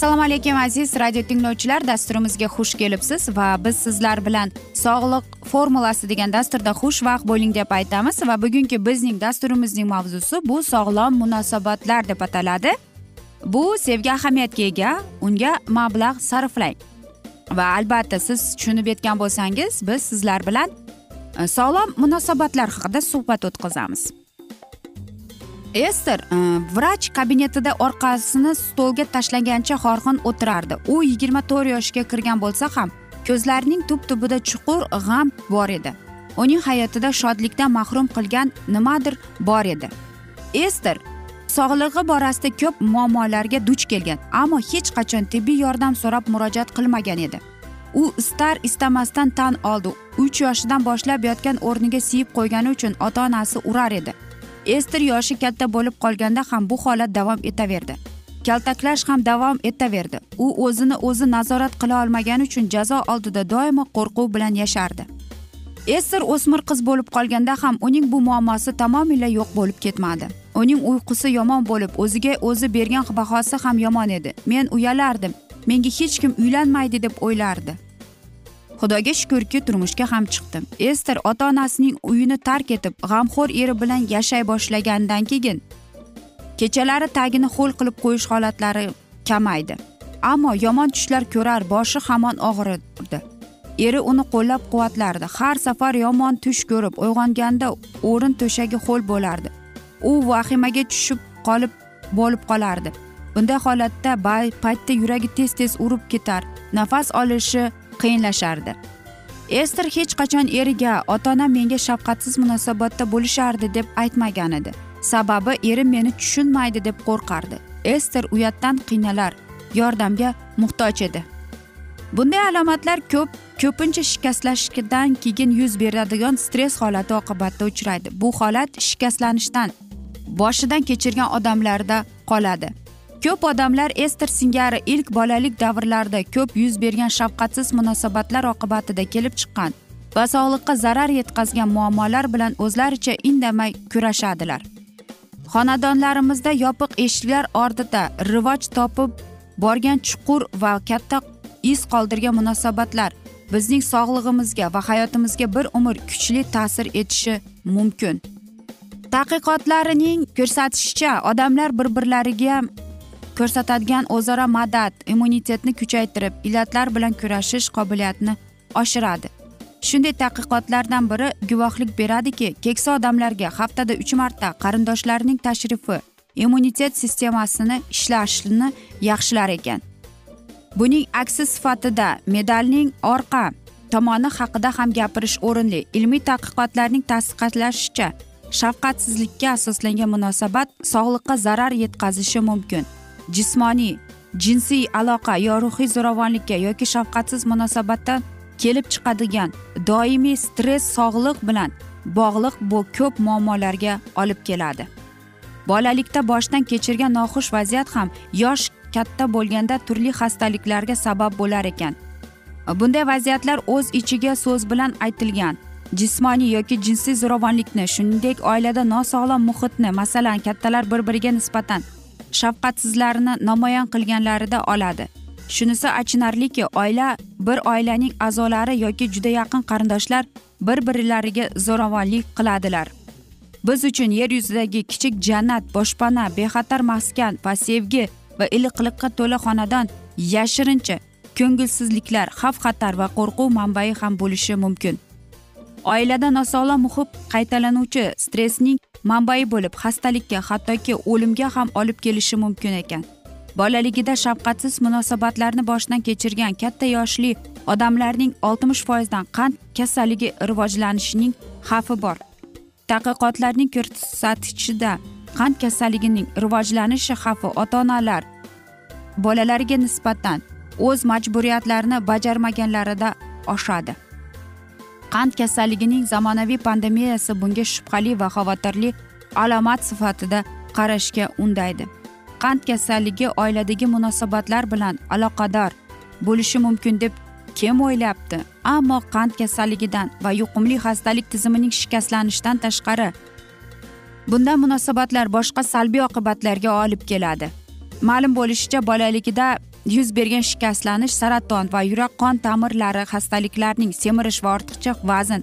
assalomu alaykum aziz radio tinglovchilar. Dasturimizga xush kelibsiz va biz sizlar bilan sog'liq formulasi degan dasturda xushvaqt bo'ling deb aytamiz va bugungi bizning dasturimizning mavzusi bu sog'lom munosabatlar deb ataladi. Bu sevgi ahamiyatga ega unga mablag' sarflang. Va albatta siz tushunib yetgan bo'lsangiz biz sizlar bilan e, sog'lom munosabatlar haqida suhbat o'tkazamiz. Ester e, vrach kabinetida orqasini stolga tashlagancha horg'in o'tirardi. U yigirma to'rt yoshga kirgan bo'lsa ham ko'zlarining tub tubida chuqur g'am bor edi. Uning hayotida shodlikdan mahrum qilgan nimadir bor edi. Ester sog'lig'i borasida ko'p muammolarga duch kelgan ammo hech qachon tibbiy yordam so'rab murojaat qilmagan edi. U istar istamasdan tan oldi. Uch yoshidan boshlab yotgan o'rniga siyib qo'ygani uchun ota onasi urar edi. Ester yoshi katta bo'lib qolganda ham bu holat davom etaverdi. Kaltaklash ham davom etaverdi. U o'zini o'zi nazorat qila olmagani uchun jazo oldida doimo qo'rquv bilan yashardi. Ester o'smir qiz bo'lib qolganda ham uning bu muammosi tamomila yo'q bo'lib ketmadi. Uning uyqusi yomon bo'lib o'ziga o'zi bergan bahosi ham yomon edi. Men uyalardim. Menga hech kim uylanmaydi deb o'ylardi. Xudoga shukurki turmushga ham chiqdim. Ester ota onasining uyini tark etib g'amxo'r eri bilan yashay boshlagandan keyin kechalari tagini ho'l qilib qo'yish holatlari kamaydi. Ammo yomon tushlar ko'rar boshi hamon og'rirdi. Eri uni qo'llab quvvatlardi har safar yomon tush ko'rib uyg'onganda o'rin to'shagi ho'l bo'lardi. U vahimaga tushib qolib bo'lib qolardi. Bunday holatda paytda yuragi tez tez urib ketar. Nafas olishi qiyinlashardi. Ester hech qachon eriga ota onam menga shafqatsiz munosabatda bo'lishardi deb aytmagan edi. Sababi erim meni tushunmaydi deb qo'rqardi. Ester uyatdan qiynalar yordamga muhtoj edi. Bunday alomatlar ko'p ko'pincha shikastlashdan keyin yuz beradigan stress holati oqibatida uchraydi. Bu holat shikastlanishdan boshidan kechirgan odamlarda qoladi. Ko'p odamlar ester singari ilk bolalik davrlarida ko'p yuz bergan shafqatsiz munosabatlar oqibatida kelib chiqqan va sog'liqqa zarar yetkazgan muammolar bilan o'zlaricha indamay kurashadilar. Xonadonlarimizda yopiq eshiklar ortida rivoj topib borgan chuqur va katta iz qoldirgan munosabatlar bizning sog'lig'imizga va hayotimizga bir umr kuchli ta'sir etishi mumkin. Tadqiqotlarining ko'rsatishicha odamlar bir birlariga ko'rsatadigan o'zaro madad immunitetni kuchaytirib illatlar bilan kurashish qobiliyatini oshiradi. Shunday tadqiqotlardan biri guvohlik beradiki keksa odamlarga haftada uch marta qarindoshlarining tashrifi immunitet sistemasini ishlashini yaxshilar ekan. Buning aksi sifatida medalning orqa tomoni haqida ham gapirish o'rinli. Ilmiy tadqiqotlarning tasdiqlashicha shafqatsizlikka asoslangan munosabat sog'liqqa zarar yetkazishi mumkin. Jismoniy jinsiy aloqa yo ruhiy zo'ravonlikka yoki shafqatsiz munosabatdan kelib chiqadigan doimiy stress sog'liq bilan bog'liq bu ko'p muammolarga olib keladi. Bolalikda boshdan kechirgan noxush vaziyat ham yosh katta bo'lganda turli xastaliklarga sabab bo'lar ekan. Bunday vaziyatlar o'z ichiga so'z bilan aytilgan jismoniy yoki jinsiy zo'ravonlikni shuningdek oilada nosog'lom muhitni masalan kattalar bir biriga nisbatan shafqatsizlarni namoyon qilganlarida oladi. Shunisi achinarliki oila bir oilaning a'zolari yoki juda yaqin qarindoshlar bir birlariga zo'ravonlik qiladilar. Biz uchun yer yuzidagi kichik jannat boshpana bexatar maskan va sevgi va iliqliqqa to'la xonadon yashirincha ko'ngilsizliklar xavf xatar va qo'rquv manbai ham bo'lishi mumkin. Oilada nosog'lom muhit qaytalanuvchi stressning manbai bo'lib xastalikka hattoki o'limga ham olib kelishi mumkin ekan. Bolaligida shafqatsiz munosabatlarni boshdan kechirgan katta yoshli odamlarning oltmish foizdan qand kasalligi rivojlanishining xavfi bor. Tadqiqotlarning ko'rsatishida qand kasalligining rivojlanishi xavfi ota onalar bolalariga nisbatan o'z majburiyatlarini bajarmaganlarida oshadi. Qand kasalligining zamonaviy pandemiyasi bunga shubhali va xavotirli alomat sifatida qarashga undaydi. Qand kasalligi oiladagi munosabatlar bilan aloqador bo'lishi mumkin deb kim o'ylabdi ammo qand kasalligidan va yuqumli xastalik tizimining shikastlanishidan tashqari bunday munosabatlar boshqa salbiy oqibatlarga olib keladi. Ma'lum bo'lishicha bolaligida yuz bergan shikastlanish saraton va yurak qon tomirlari xastaliklarning semirish va ortiqcha vazn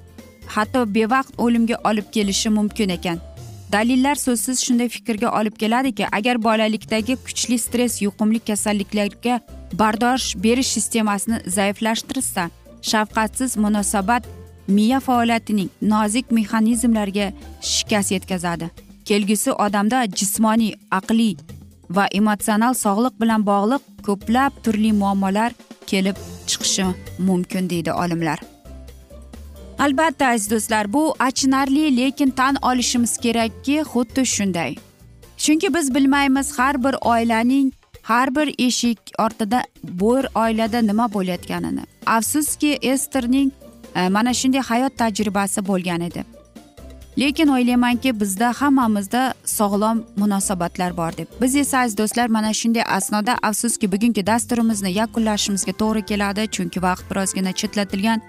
hatto bevaqt o'limga olib kelishi mumkin ekan. Dalillar so'zsiz shunday fikrga olib keladiki agar bolalikdagi kuchli stress yuqumli kasalliklarga bardosh berish sistemasini zaiflashtirsa shafqatsiz munosabat miya faoliyatining nozik mexanizmlariga shikast yetkazadi. Kelgusi odamda jismoniy aqliy va emotsional sog'liq bilan bog'liq ko'plab turli muammolar kelib chiqishi mumkin deydi olimlar. Albatta aziz do'stlar bu achinarli lekin tan olishimiz kerakki xuddi shunday. Chunki biz bilmaymiz har bir oilaning har bir eshik ortida bir oilada nima bo'layotganini. Afsuski esterning e, mana shunday hayot tajribasi bo'lgan edi. Lekin o'ylaymanki bizda hammamizda sog'lom munosabatlar bor deb. Biz esa aziz do'stlar mana shunday asnoda afsuski bugungi dasturimizni yakunlashimizga to'g'ri keladi chunki vaqt birozgina chetlatilgan.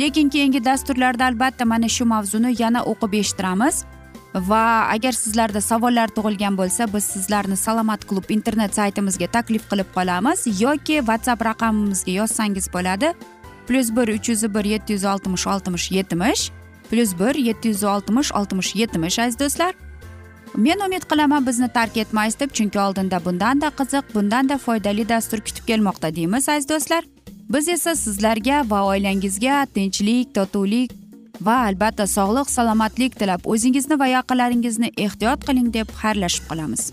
Lekin keyingi dasturlarda albatta mana shu mavzuni yana o'qib eshittiramiz. Va agar sizlarda savollar tug'ilgan bo'lsa biz sizlarni salomat klub internet saytimizga taklif qilib qolamiz yoki whatsapp raqamimizga yozsangiz bo'ladi. Plyus bir uch yuz bir yetti yuz oltmish oltmish yetmish plyus bir yetti yuz oltmish oltmish yetmish aziz do'stlar. Men umid qilaman bizni tark etmaysiz deb chunki oldinda bundanda qiziq bundanda foydali dastur kutib kelmoqda deymiz aziz do'stlar. Biz esa sizlarga va oilangizga tinchlik totuvlik va albatta sog'lik salomatlik tilab o'zingizni va yaqinlaringizni ehtiyot qiling deb xayrlashib qolamiz.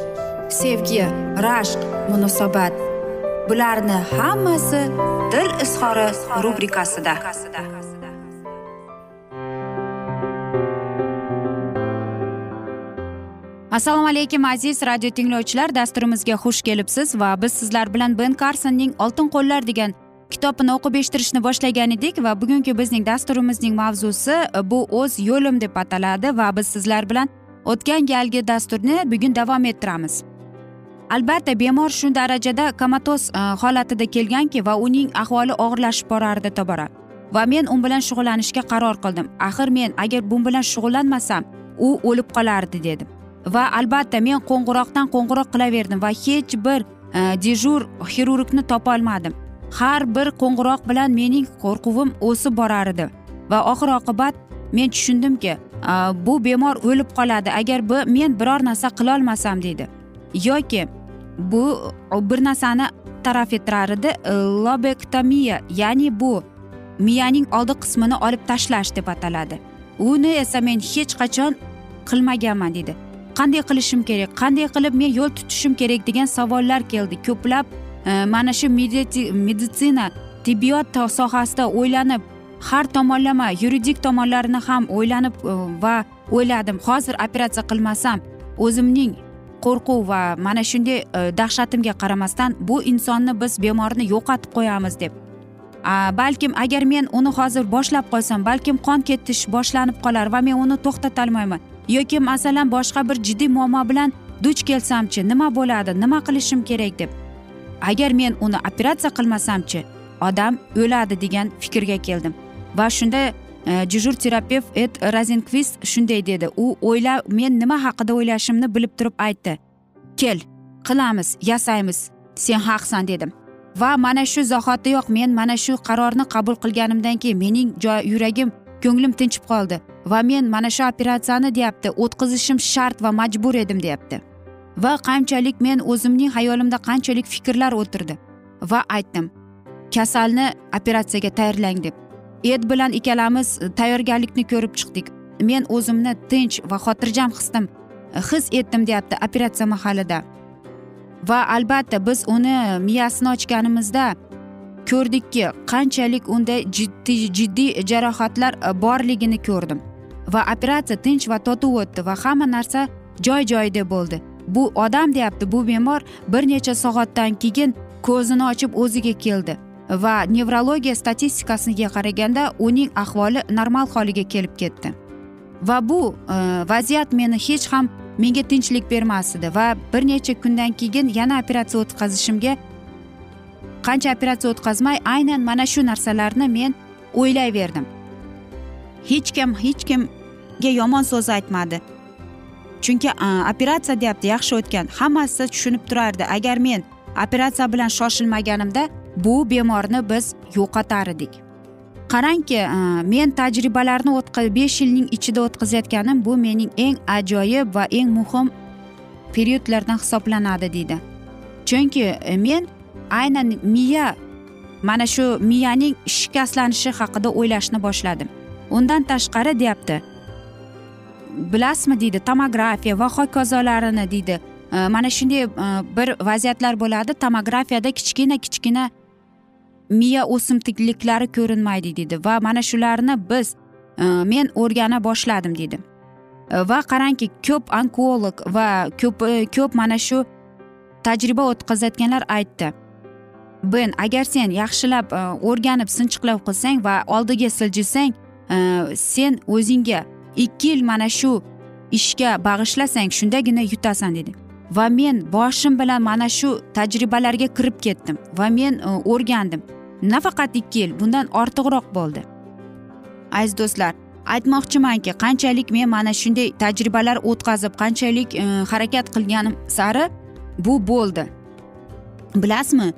sevgi rashq munosabat. Bularni hammasi dil izhori rubrikasida. Assalomu alaykum aziz radio tinglovchilar. Dasturimizga xush kelibsiz va biz sizlar bilan ben karsonning oltin qo'llar degan kitobini o'qib eshittirishni boshlagan edik va bugungi bizning dasturimizning mavzusi e, bu o'z yo'lim deb ataladi va biz sizlar bilan o'tgan galgi dasturni bugun davom ettiramiz. Albatta bemor shu darajada komatoz e, holatida kelganki va uning ahvoli og'irlashib borardi tobora. Va men u bilan shug'ullanishga qaror qildim. Axir men agar bu bilan shug'ullanmasam u o'lib qolardi dedim. Va albatta men qo'ng'iroqdan qo'ng'iroq qilaverdim va hech bir e, dejur xirurgni topolmadim har bir qo'ng'iroq bilan mening qo'rquvim o'sib borar edi va oxir oqibat men tushundimki e, bu bemor o'lib qoladi. Agar bu men biror narsa qilolmasam deydi. Yoki bu bir narsani taraf ettirar edi e, lobektomiya ya'ni bu miyaning oldi qismini olib tashlash deb ataladi. Uni esa men hech qachon qilmaganman deydi qanday qilishim kerak? Qanday qilib men yo'l tutishim kerak degan savollar keldi. Ko'plab e, mana shu meditsina tibbiyot sohasida o'ylanib har tomonlama yuridik tomonlarini ham o'ylanib e, va o'yladim. Hozir operatsiya qilmasam o'zimning qo'rquv va mana shunday e, dahshatimga qaramasdan bu insonni biz bemorni yo'qotib qo'yamiz deb. Balkim agar men uni hozir boshlab qo'ysam balkim qon ketish boshlanib qolar va men uni to'xtatolmayman yoki masalan boshqa bir jiddiy muammo bilan duch kelsamchi nima bo'ladi nima qilishim kerak deb. Agar men uni operatsiya qilmasamchi odam o'ladi degan fikrga keldim va shunda dejur terapevt ed razenkvist shunday dedi u o'yla men nima haqida o'ylashimni bilib turib aytdi kel qilamiz yasaymiz sen haqsan dedim va mana shu zahotiyoq men mana shu qarorni qabul qilganimdan keyin mening yuragim ko'nglim tinchib qoldi va men mana shu operatsiyani deyapti o'tkazishim shart va majbur edim deyapti va qanchalik men o'zimning hayolimda qanchalik fikrlar o'tirdi. Va aytdim kasalni operatsiyaga tayyorlang deb. Ed bilan ikkalamiz e, tayyorgarlikni ko'rib chiqdik. Men o'zimni tinch va xotirjam hisdim. E, his etdim deyapti operatsiya mahalida va albatta biz uni miyasini ochganimizda ko'rdikki qanchalik unda jiddiy jiddiy jarohatlar e, borligini ko'rdim. Va operatsiya tinch va totuv o'tdi va hamma narsa joy joyida bo'ldi. Bu odam deyapti bu bemor bir necha soatdan keyin ko'zini ochib o'ziga keldi. Va nevrologiya statistikasiga qaraganda uning ahvoli normal holiga kelib ketdi. Va bu e, vaziyat meni hech ham menga tinchlik bermas edi va bir necha kundan keyin yana operatsiya o'tkazishimga qancha operatsiya o'tkazmay aynan mana shu narsalarni men o'ylayverdim. Hech kim hech kimga yomon so'z aytmadi. Chunki e, operatsiya deyapti yaxshi o'tgan. Hammasi tushunib turardi. Agar men operatsiya bilan shoshilmaganimda bu bemorni biz yo'qotar edik. Qarangki e, men tajribalarni besh yilning ichida o'tkazayotganim bu mening eng ajoyib va eng muhim periodlardan hisoblanadi deydi. Chunki e, men aynan miya mana shu miyaning shikastlanishi haqida o'ylashni boshladim. Undan tashqari deyapti bilasizmi deydi tomografiya va hokazolarini deydi. E, mana shunday bir vaziyatlar bo'ladi tomografiyada kichkina kichkina miya o'simtikliklari ko'rinmaydi deydi va mana shularni biz e, men o'rgana boshladim deydi e, va qarangki ko'p onkolog va ko'p e, ko'p mana shu tajriba o'tkazayotganlar aytdi. Ben agar sen yaxshilab o'rganib sinchiqlab qilsang va oldiga siljisang sen o'zingga ikki yil mana shu ishga bag'ishlasang shundagina yutasan dedi. Va men boshim bilan mana shu tajribalarga kirib ketdim va men o'rgandim. Nafaqat ikki yil bundan ortiqroq bo'ldi. Aziz do'stlar aytmoqchimanki qanchalik men mana shunday tajribalar o'tkazib qanchalik e, harakat qilganim sari bu bo'ldi. Bilasizmi?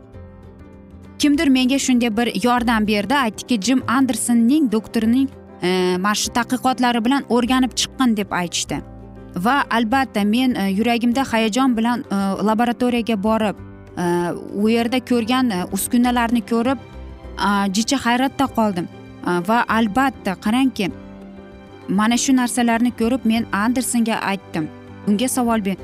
Kimdir menga shunday bir yordam berdi. Aytdiki jim andersonning doktorining e, mana shu tadqiqotlari bilan o'rganib chiqqin deb aytishdi. Va albatta men e, yuragimda hayajon bilan e, laboratoriyaga borib e, u yerda ko'rgan e, uskunalarni ko'rib jicha hayratda qoldim. Va albatta qarangki mana shu narsalarni ko'rib men andersonga aytdim. Unga savol ber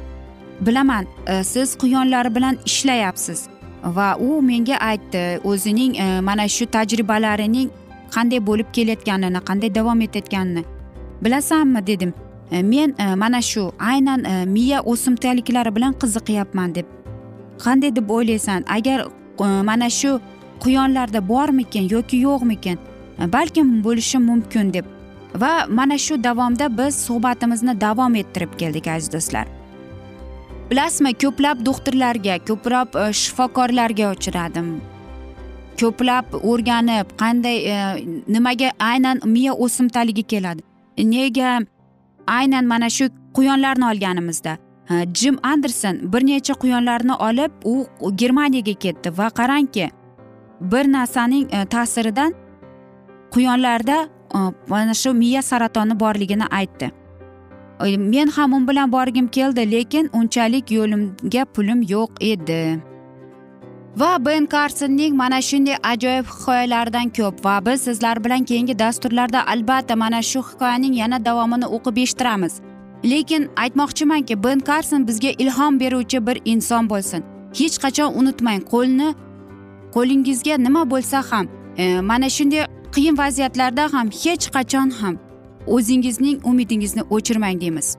bilaman e, siz quyonlar bilan ishlayapsiz. Va u menga aytdi o'zining e, mana shu tajribalarining qanday bo'lib kelayotganini qanday davom etayotganini. Bilasanmi dedim e, men mana shu aynan miya o'simtaliklari bilan qiziqyapman deb. Qanday deb o'ylaysan agar mana shu quyonlarda bormikin yoki yo'qmikin? Balkim bo'lishi mumkin deb. Va mana shu davomda biz suhbatimizni davom ettirib keldik aziz do'stlar. Bilasizmi ko'plab doktorlarga ko'plab e, shifokorlarga uchradim. Ko'plab o'rganib qanday e, nimaga aynan miya o'simtaligi keladi. Nega aynan mana shu quyonlarni olganimizda? Jim anderson bir necha quyonlarni olib u germaniyaga ketdi va qarangki bir narsaning e, ta'siridan quyonlarda e, mana shu miya saratoni borligini aytdi. E, men ham u bilan borgim keldi lekin unchalik yo'limga pulim yo'q edi. Va ben karsonning mana shunday ajoyib hikoyalaridan ko'p va biz sizlar bilan keyingi dasturlarda albatta mana shu hikoyaning yana davomini o'qib eshittiramiz. Lekin aytmoqchimanki ben karson bizga ilhom beruvchi bir inson bo'lsin. Hech qachon unutmang qo'lni qo'lingizga nima bo'lsa ham e, mana shunday qiyin vaziyatlarda ham hech qachon ham o'zingizning umidingizni o'chirmang deymiz.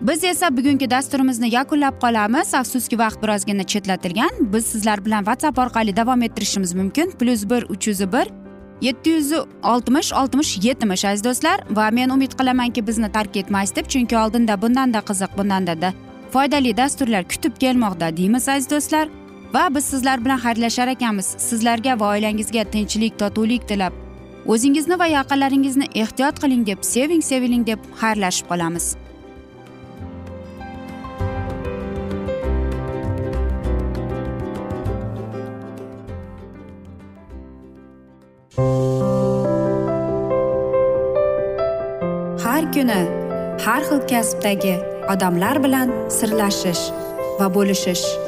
Biz esa bugungi dasturimizni yakunlab qolamiz. Afsuski vaqt birozgina chetlatilgan. Biz sizlar bilan whatsapp orqali davom ettirishimiz mumkin. Plyus bir uch yuz bir yetti yuz oltmish oltmish yetmish aziz do'stlar. Va men umid qilamanki bizni tark etmaysiz deb chunki oldinda bundanda qiziq bundanda foydali dasturlar kutib kelmoqda deymiz aziz do'stlar. Va biz sizlar bilan xayrlashar ekanmiz. Sizlarga va oilangizga tinchlik totuvlik tilab. O'zingizni va yaqinlaringizni ehtiyot qiling deb seving seviling deb xayrlashib qolamiz. Har kuni har xil kasbdagi odamlar bilan sirlashish va bo'lishish.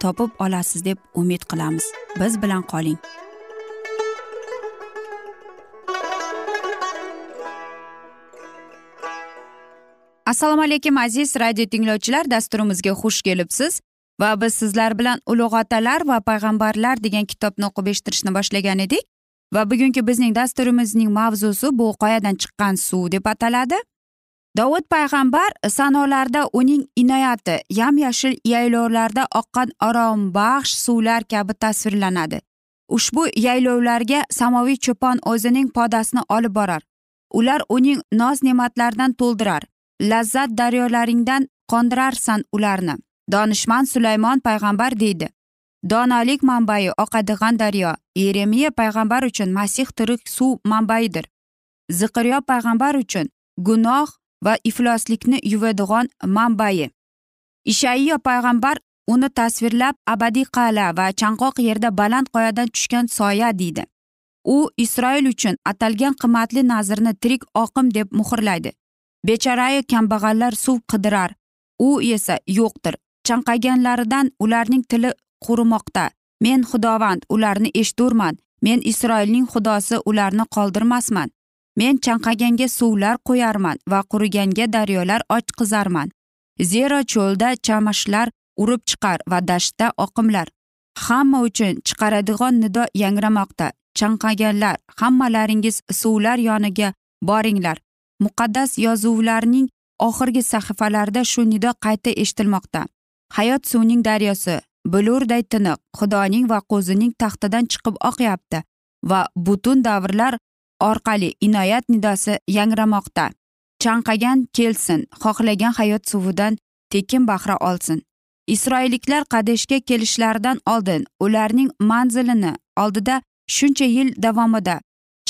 topib olasiz deb umid qilamiz. Biz bilan qoling. Assalomu alaykum aziz radio tinglovchilar. Dasturimizga xush kelibsiz va biz sizlar bilan ulug' otalar va payg'ambarlar degan kitobni o'qib eshittirishni boshlagan edik va bugungi bizning dasturimizning mavzusi bu qoyadan chiqqan suv deb ataladi. Dovud payg'ambar sanolarda uning inoyati yam yashil yaylovlarda oqqan orombaxsh suvlar kabi tasvirlanadi. Ushbu yaylovlarga samoviy cho'pon o'zining podasini olib borar. Ular uning noz ne'matlaridan to'ldirar lazzat daryolaringdan qondirarsan ularni donishmand sulaymon payg'ambar deydi. Donolik manbai oqadigan daryo yeremiya payg'ambar uchun masih tirik suv manbaidir. Ziqiryo payg'ambar uchun gunoh va ifloslikni yuvadigan manbai. Ishayyo payg'ambar uni tasvirlab abadiy qal'a va chanqoq yerda baland qoyadan tushgan soya deydi. U isroil uchun atalgan qimmatli nazrni tirik oqim deb muhrlaydi. Bechorayu kambag'allar suv qidirar. U esa yo'qdir. Chanqaganlaridan ularning tili qurimoqda. Men xudovand ularni eshturman men isroilning xudosi ularni qoldirmasman. Men chanqaganga suvlar qo'yarman va quriganga daryolar ochqizarman zero cho'lda chamashlar urib chiqar va dashtda oqimlar. Hamma uchun chiqaradigan nido yangramoqda. Chanqaganlar hammalaringiz suvlar yoniga boringlar. Muqaddas yozuvlarning oxirgi sahifalarida shu nido qayta eshitilmoqda. Hayot suvning daryosi bulurday tiniq xudoning va qo'zining taxtidan chiqib oqyapti va butun davrlar orqali inoyat nidosi yangramoqda. Chanqagan kelsin xohlagan hayot suvidan tekin bahra olsin. Isroilliklar qadeshga kelishlaridan oldin ularning manzilini oldida shuncha yil davomida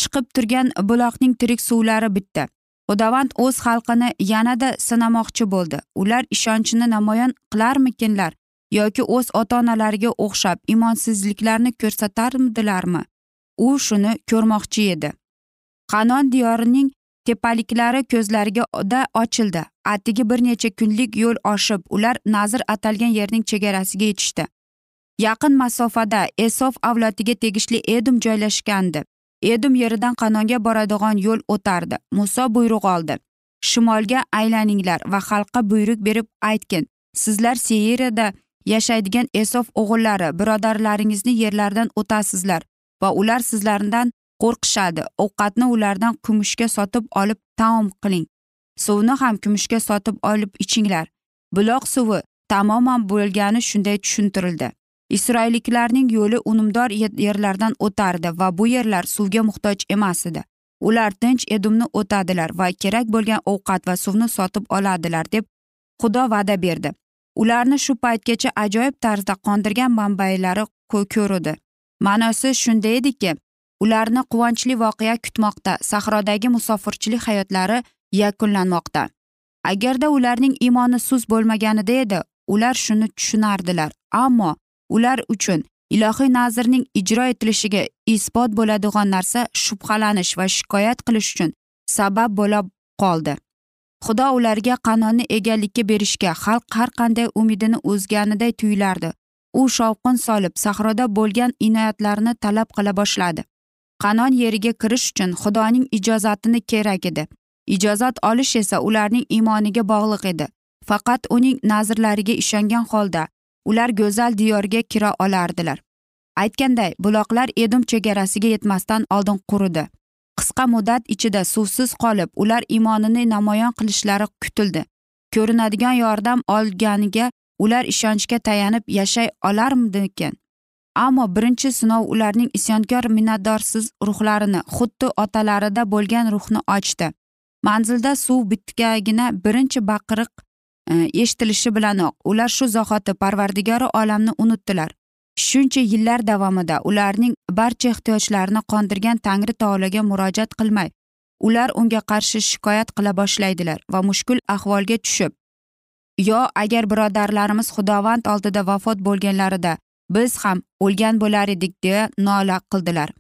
chiqib turgan buloqning tirik suvlari bitdi. Xudovand o'z xalqini yanada sinamoqchi bo'ldi. Ular ishonchini namoyon qilarmikinlar yoki o'z ota onalariga o'xshab imonsizliklarni ko'rsatarmidilarmi? U shuni ko'rmoqchi edi. Qanon diyorining tepaliklari ko'zlariga ochildi. Atigi bir necha kunlik yo'l oshib ular nazr atalgan yerning chegarasiga yetishdi. Yaqin masofada esof avlodiga tegishli edum joylashgandi. Edum yeridan qanonga boradigan yo'l o'tardi. Muso buyruq oldi. Shimolga aylaninglar va xalqqa buyruq berib aytgin. Sizlar seirada yashaydigan esof o'g'illari birodarlaringizni yerlaridan o'tasizlar va ular sizlardan qo'rqishadi. Ovqatni ulardan kumushga sotib olib taom qiling. Suvni ham kumushga sotib olib ichinglar. Buloq suvi tamoman bo'lgani shunday tushuntirildi. Isroilliklarning yo'li unumdor yerlardan o'tardi va bu yerlar suvga muhtoj emas edi. Ular tinch edumni o'tadilar va kerak bo'lgan ovqat va suvni sotib oladilar deb xudo va'da berdi. Ularni shu paytgacha ajoyib tarzda qondirgan manbaylari ko'rdi ma'nosi shunday ediki ularni quvonchli voqea kutmoqda. Sahrodagi musofirchilik hayotlari yakunlanmoqda. Agarda ularning iymoni sust bo'lmaganida edi ular shuni tushunardilar. Ammo ular uchun ilohiy nazrning ijro etilishiga isbot bo'ladigan narsa shubhalanish va shikoyat qilish uchun sabab bo'la qoldi. Xudo ularga qanonni egallikka berishga xalq har qanday umidini uzganiday tuyulardi. U shovqin solib sahroda bo'lgan inoyatlarni talab qila boshladi. Qanon yeriga kirish uchun xudoning ijozatini kerak edi. Ijozat olish esa ularning iymoniga bog'liq edi. Faqat uning nazrlariga ishongan holda ular go'zal diyorga kira olardilar. Aytganday buloqlar edum chegarasiga yetmasdan oldin quridi. Qisqa muddat ichida suvsiz qolib ular iymonini namoyon qilishlari kutildi. Ko'rinadigan yordam olganiga ular ishonchga tayanib yashay olarmidikan? Ammo birinchi sinov ularning isyonkor minnatdorsiz ruhlarini xuddi otalarida bo'lgan ruhni ochdi. Manzilda suv bitgagina birinchi baqiriq e, eshitilishi bilanoq ular shu zahoti parvardigori olamni unutdilar. Shuncha yillar davomida ularning barcha ehtiyojlarini qondirgan tangri taologa murojaat qilmay ular unga qarshi shikoyat qila boshlaydilar va mushkul ahvolga tushib yo agar birodarlarimiz xudovand oldida vafot bo'lganlarida biz ham o'lgan bo'lar edik deya nola qildilar.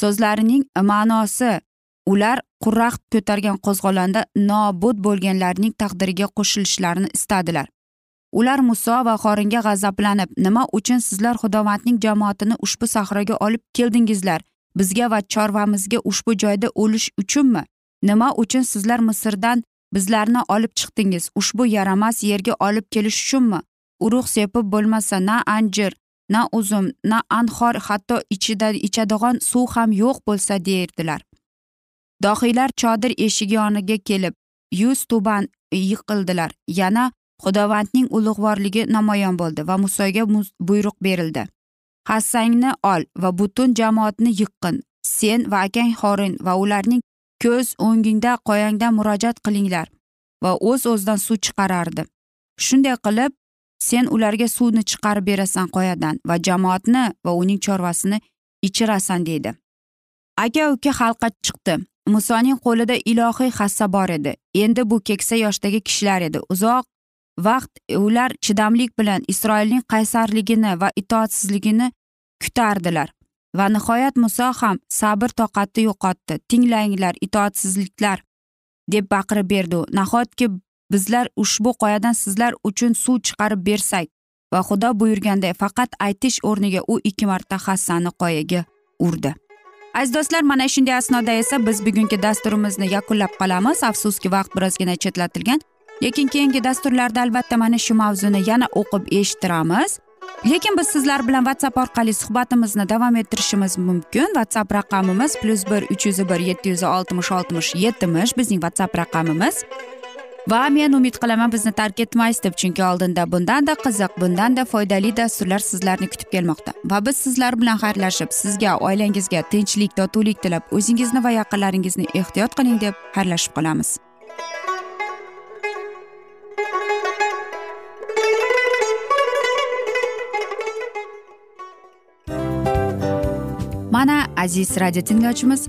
So'zlarining ma'nosi ular quraq ko'targan qo'zg'olonda nobud bo'lganlarning taqdiriga qo'shilishlarini istadilar. Ular muso va xoringa g'azablanib nima uchun sizlar xudovandning jamoatini ushbu sahroga olib keldingizlar? Bizga va chorvamizga ushbu joyda o'lish uchunmi? Nima uchun sizlar misrdan bizlarni olib chiqdingiz? Ushbu yaramas yerga olib kelish uchunmi? Urug' sepib bo'lmasa na anjir na uzum na anhor hatto ichida ichadigan suv ham yo'q bo'lsa derdilar dohiylar chodir eshigi yoniga kelib yuz tuban yiqildilar. Yana xudovandning ulug'vorligi namoyon bo'ldi va musoga buyruq berildi. Hassangni ol va butun jamoatni yiqqin. Sen va akang xorin va ularning ko'z o'ngingda qoyangdan murojaat qilinglar va o'z o'zidan suv chiqarardi. Shunday qilib sen ularga suvni chiqarib berasan qoyadan va jamoatni va uning chorvasini ichirasan deydi. Aka uka xalqqa chiqdi. Musoning qo'lida ilohiy hassa bor edi. Endi bu keksa yoshdagi kishilar edi. Uzoq vaqt ular chidamlik bilan isroilning qaysarligini va itoatsizligini kutardilar. Va nihoyat muso ham sabr toqatni yo'qotdi. Tinglanglar itoatsizliklar deb baqirib berdi u. Nahotki bizlar ushbu qoyadan sizlar uchun suv chiqarib bersak va xudo buyurganday faqat aytish o'rniga u ikki marta hassani qoyaga urdi. Aziz do'stlar mana shunday asnoda esa biz bugungi dasturimizni yakunlab qolamiz. Afsuski vaqt birozgina chetlatilgan lekin keyingi dasturlarda albatta mana shu mavzuni yana o'qib eshittiramiz. Lekin biz sizlar bilan whatsapp orqali suhbatimizni davom ettirishimiz mumkin. Whatsapp raqamimiz plyus bir uch yuz bir yetti yuz oltmish oltmish yetmish. Bizning whatsapp raqamimiz va men umid qilaman bizni tark etmaysiz deb chunki oldinda bundanda qiziq bundanda foydali dasturlar sizlarni kutib kelmoqda. Va biz sizlar bilan xayrlashib sizga oilangizga tinchlik totuvlik tilab o'zingizni va yaqinlaringizni ehtiyot qiling deb xayrlashib qolamiz. Mana aziz radio tinglovchimiz